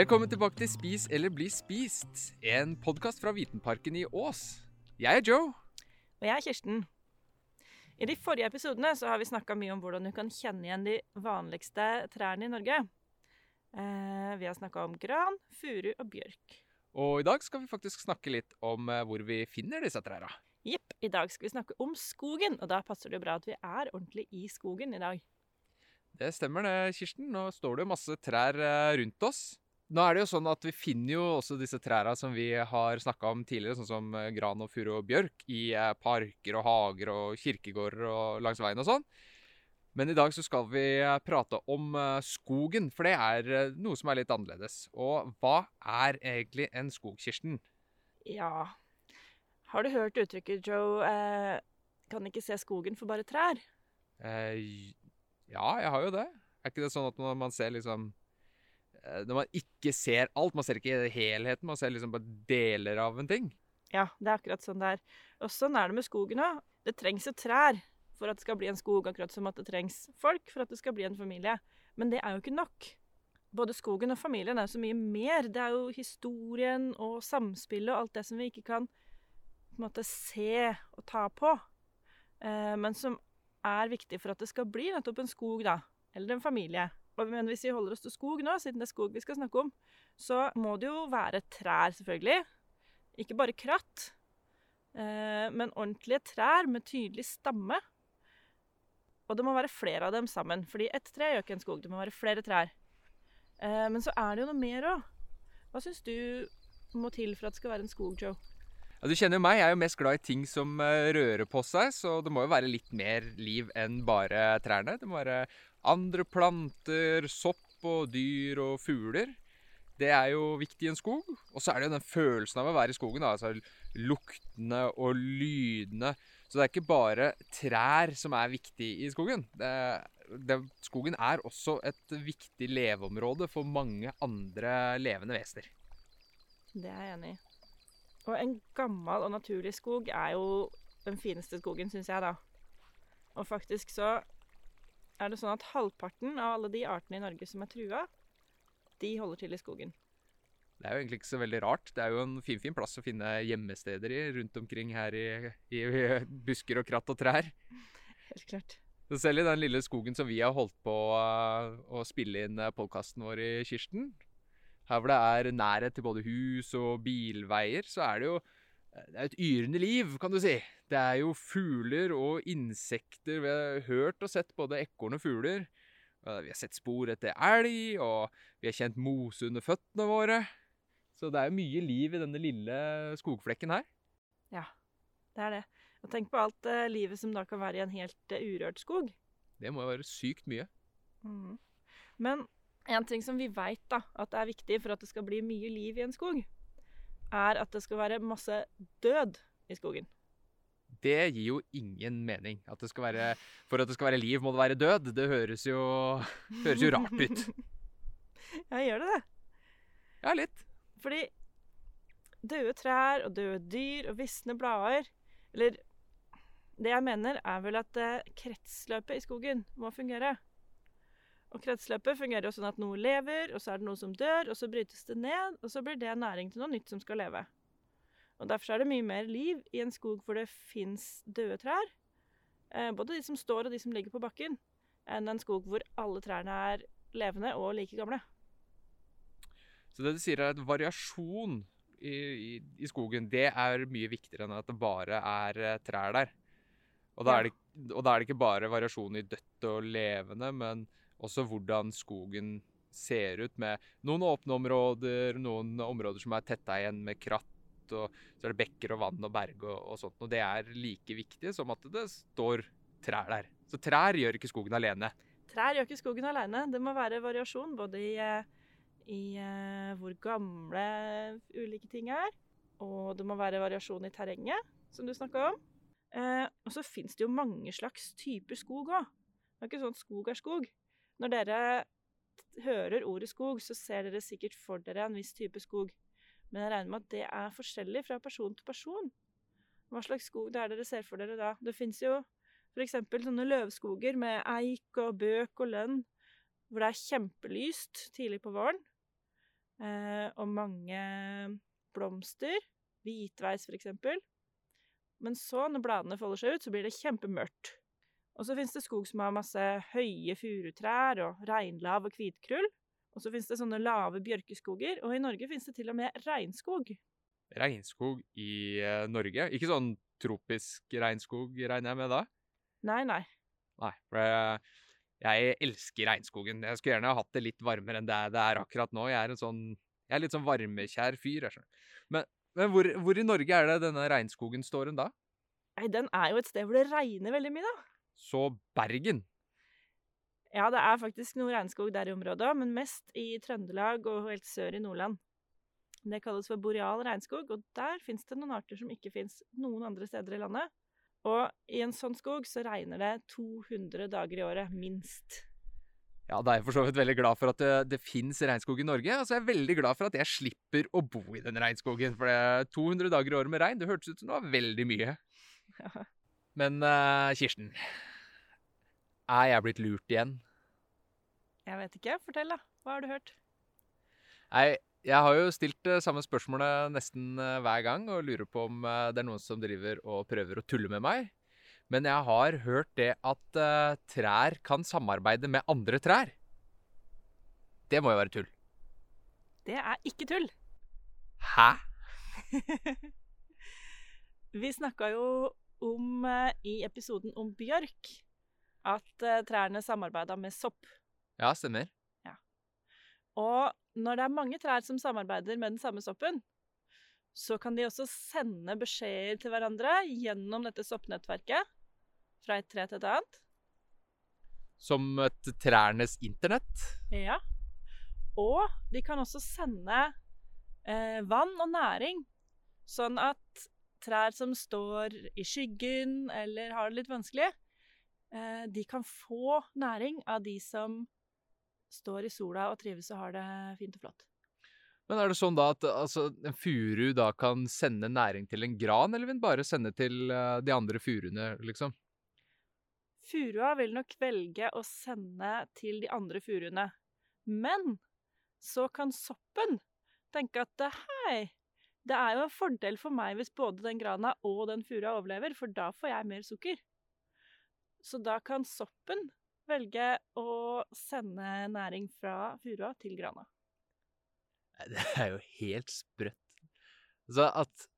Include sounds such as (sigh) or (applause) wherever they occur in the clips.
Velkommen tilbake til Spis eller bli spist, en podkast fra Vitenparken i Ås. Jeg er Joe. Og jeg er Kirsten. I de forrige episodene så har vi snakka mye om hvordan du kan kjenne igjen de vanligste trærne i Norge. Eh, vi har snakka om gran, furu og bjørk. Og i dag skal vi faktisk snakke litt om eh, hvor vi finner disse trærne. Jepp. I dag skal vi snakke om skogen, og da passer det jo bra at vi er ordentlig i skogen i dag. Det stemmer det, Kirsten. Nå står det masse trær eh, rundt oss. Nå er det jo sånn at Vi finner jo også disse trærne som vi har snakka om tidligere, sånn som eh, gran og furu og bjørk, i eh, parker og hager og kirkegårder og langs veien og sånn. Men i dag så skal vi eh, prate om skogen, for det er noe som er litt annerledes. Og hva er egentlig en skog, Kirsten? Ja Har du hørt uttrykket, Joe, eh, kan ikke se skogen for bare trær? Eh, ja, jeg har jo det. Er ikke det sånn at når man ser liksom Når man ikke ser alt, man ser ikke helheten, man ser liksom bare deler av en ting. Ja, det er akkurat sånn det er. Og sånn er det med skogen òg. Det trengs jo trær for at det skal bli en skog, akkurat som at det trengs folk for at det skal bli en familie. Men det er jo ikke nok. Både skogen og familien er så mye mer. Det er jo historien og samspillet og alt det som vi ikke kan på en måte se og ta på, eh, men som er viktig for at det skal bli nettopp en skog, da. Eller en familie. Men hvis vi holder oss til skog nå, siden det er skog vi skal snakke om, så må det jo være trær, selvfølgelig. Ikke bare kratt, eh, men ordentlige trær med tydelig stamme. Og det må være flere av dem sammen, fordi ett tre gjør ikke en skog. Det må være flere trær. Eh, men så er det jo noe mer òg. Hva syns du må til for at det skal være en skog, Joe? Ja, du kjenner jo meg, jeg er jo mest glad i ting som eh, rører på seg, så det må jo være litt mer liv enn bare trærne. Det må være andre planter, sopp og dyr og fugler. Det er jo viktig i en skog. Og så er det jo den følelsen av å være i skogen. Da. Altså luktene og lydene. Så det er ikke bare trær som er viktig i skogen. Det, det, skogen er også et viktig leveområde for mange andre levende vesener. Det er jeg enig i. Og en gammel og naturlig skog er jo den fineste skogen, syns jeg, da. Og faktisk så er det sånn at halvparten av alle de artene i Norge som er trua, de holder til i skogen. Det er jo egentlig ikke så veldig rart. Det er jo en finfin fin plass å finne gjemmesteder i rundt omkring her i, i, busker og kratt og trær. (laughs) Helt klart. Så selv i den lille skogen som vi har holdt på uh, å spille inn podkasten vår i, Kirsten, her hvor det er nærhet til både hus og bilveier, så er det jo det er et yrende liv, kan du si. Det er jo fugler og insekter. Vi har hørt og sett både ekorn og fugler. Vi har sett spor etter elg, og vi har kjent mose under føttene våre. Så det er jo mye liv i denne lille skogflekken her. Ja, det er det. Og tenk på alt uh, livet som da kan være i en helt uh, urørt skog. Det må jo være sykt mye. Mm. Men en ting som vi veit at er viktig for at det skal bli mye liv i en skog, er at det skal være masse død i skogen. Det gir jo ingen mening. At være, for at det skal være liv, må det være død. Det høres jo, (laughs) høres jo rart ut. (laughs) ja, gjør det det? Ja, litt. Fordi døde trær og døde dyr og visne blader Eller det jeg mener, er vel at eh, kretsløpet i skogen må fungere. Og kretsløpet fungerer jo sånn at noe lever, og så er det noe som dør, og så brytes det ned, og så blir det næring til noe nytt som skal leve. Og Derfor er det mye mer liv i en skog hvor det fins døde trær, eh, både de som står og de som ligger på bakken, enn en skog hvor alle trærne er levende og like gamle. Så det du sier er at variasjon i, i, i skogen, det er mye viktigere enn at det bare er eh, trær der. Og da, ja. det, og da er det ikke bare variasjon i dødt og levende, men også hvordan skogen ser ut, med noen åpne områder, noen områder som er tetta igjen med kratt, og så er det bekker og vann og berg og, og sånt. Og det er like viktig som at det står trær der. Så trær gjør ikke skogen alene. Trær gjør ikke skogen alene. Det må være variasjon både i, eh, i uh, hvor gamle ulike ting er, og det må være variasjon i terrenget, som du snakka om. Eh, og så fins det jo mange slags typer skog òg. Det er ikke sånn at skog er skog. Når dere hører ordet skog, så ser dere sikkert for dere en viss type skog. Men jeg regner med at det er forskjellig fra person til person. Hva slags skog det er dere ser for dere da? Det fins jo f.eks. sånne løvskoger med eik og bøk og lønn, hvor det er kjempelyst tidlig på våren. eh, og mange blomster. Hvitveis, eksempel. Men så, når bladene folder seg ut, så blir det kjempemørkt. Og så fins det skog som har masse høye furutrær og reinlav og hvitkrull. Og så fins det sånne lave bjørkeskoger, og i Norge fins det til og med regnskog. Regnskog i eh, Norge? Ikke sånn tropisk regnskog, regner jeg med da? Nei, nei. Nei, for jeg, jeg elsker regnskogen. Jeg skulle gjerne ha hatt det litt varmere enn det det er akkurat nå. Jeg er en sånn jeg er litt sånn varmekjær fyr. Jeg skjønner. Men, men hvor, hvor, i Norge er det denne regnskogen står hen da? Nei, Den er jo et sted hvor det regner veldig mye, da. Så Bergen? Ja, det er faktisk noe regnskog der i området òg, men mest i Trøndelag og helt sør i Nordland. Det kalles for boreal regnskog, og der fins det noen arter som ikke fins noen andre steder i landet. Og i en sånn skog så regner det 200 dager i året, minst. Ja, da er jeg for så vidt veldig glad for at det, det fins regnskog i Norge. Og så er jeg veldig glad for at jeg slipper å bo i den regnskogen. For det 200 dager i året med regn, det hørtes ut som det var veldig mye. (laughs) Ja. Men uh, Kirsten, er jeg blitt lurt igjen? Jeg vet ikke. Fortell, da. Hva har du hørt? Nei, jeg har jo stilt det samme spørsmålet nesten uh, hver gang og lurer på om uh, det er noen som driver og prøver å tulle med meg. Men jeg har hørt det at uh, trær kan samarbeide med andre trær. Det må jo være tull. Det er ikke tull. Hæ? (laughs) Vi snakka jo om uh, i episoden om bjørk at uh, trærne samarbeida med sopp. Ja, stemmer. Ja. Og når det er mange trær som samarbeider med den samme soppen, så kan de også sende beskjeder til hverandre gjennom dette soppnettverket fra et tre til et annet. Som et trærnes internett? Ja. Og de kan også sende eh, vann og næring, sånn at trær som står i skyggen eller har det litt vanskelig, de kan få næring av de som står i sola og trives og har det fint og flott. Men er det sånn da at altså, en furu da kan sende næring til en gran, eller vil den bare sende til uh, de andre furuene, liksom? Furua vil nok velge å sende til de andre furuene. Men så kan soppen tenke at hei, det er jo en fordel for meg hvis både den grana og den furua overlever, for da får jeg mer sukker. Så da kan soppen velge å sende næring fra furua til grana. Det er jo helt sprøtt. Så at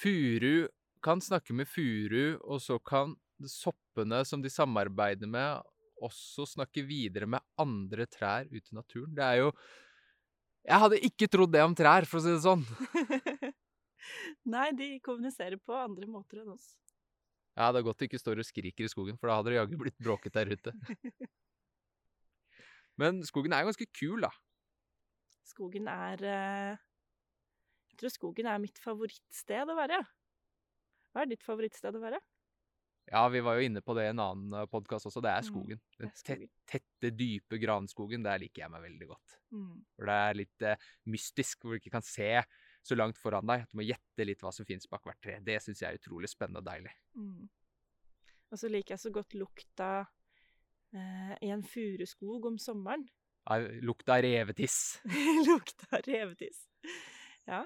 furu kan snakke med furu, og så kan soppene som de samarbeider med, også snakke videre med andre trær ute i naturen. Det er jo Jeg hadde ikke trodd det om trær, for å si det sånn. (laughs) Nei, de kommuniserer på andre måter enn oss. Ja, det er godt de ikke står og skriker i skogen, for da hadde det jaggu blitt bråket der ute. (laughs) Men skogen er ganske kul, da. Skogen er eh, Jeg tror skogen er mitt favorittsted å være. Hva er ditt favorittsted å være? Ja, vi var jo inne på det i en annen eh, podkast også. Det er Mm, skogen. det Den er skogen. te- tette, dype granskogen. Der liker jeg meg veldig godt. Mm. For det er litt eh, mystisk, hvor du ikke kan se så langt foran deg. At du må gjette litt hva som finnes bak hvert tre. Det syns jeg er utrolig spennende og deilig. Mm. Og så liker jeg så godt lukta eh, i en furuskog om sommeren. Ja, Lukta revetiss. (laughs) lukta revetiss. Ja.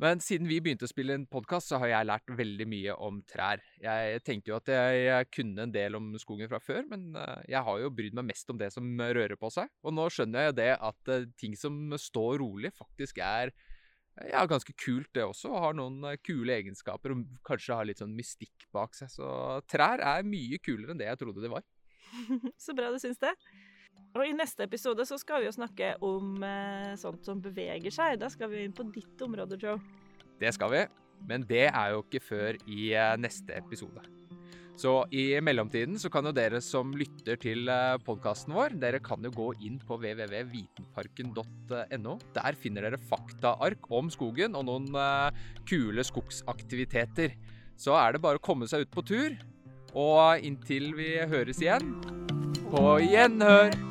Men siden vi begynte å spille en podkast, så har jeg lært veldig mye om trær. Jeg tenkte jo at jeg, jeg kunne en del om skogen fra før, men eh, jeg har jo brydd meg mest om det som rører på seg. Og nå skjønner jeg jo det at eh, ting som står rolig, faktisk er ja, ganske kult det også, og har noen eh, kule egenskaper, og kanskje har litt sånn mystikk bak seg. Så trær er mye kulere enn det jeg trodde det var. (laughs) Så bra du syns det. Og i neste episode så skal vi jo snakke om eh, sånt som beveger seg. Da skal vi inn på ditt område, Joe. Det skal vi, men det er jo ikke før i eh, neste episode. Så i mellomtiden så kan jo dere som lytter til podkasten vår, dere kan jo gå inn på www.vitenparken.no. Der finner dere faktaark om skogen og noen eh, kule skogsaktiviteter. Så er det bare å komme seg ut på tur. Og inntil vi høres igjen, på gjenhør!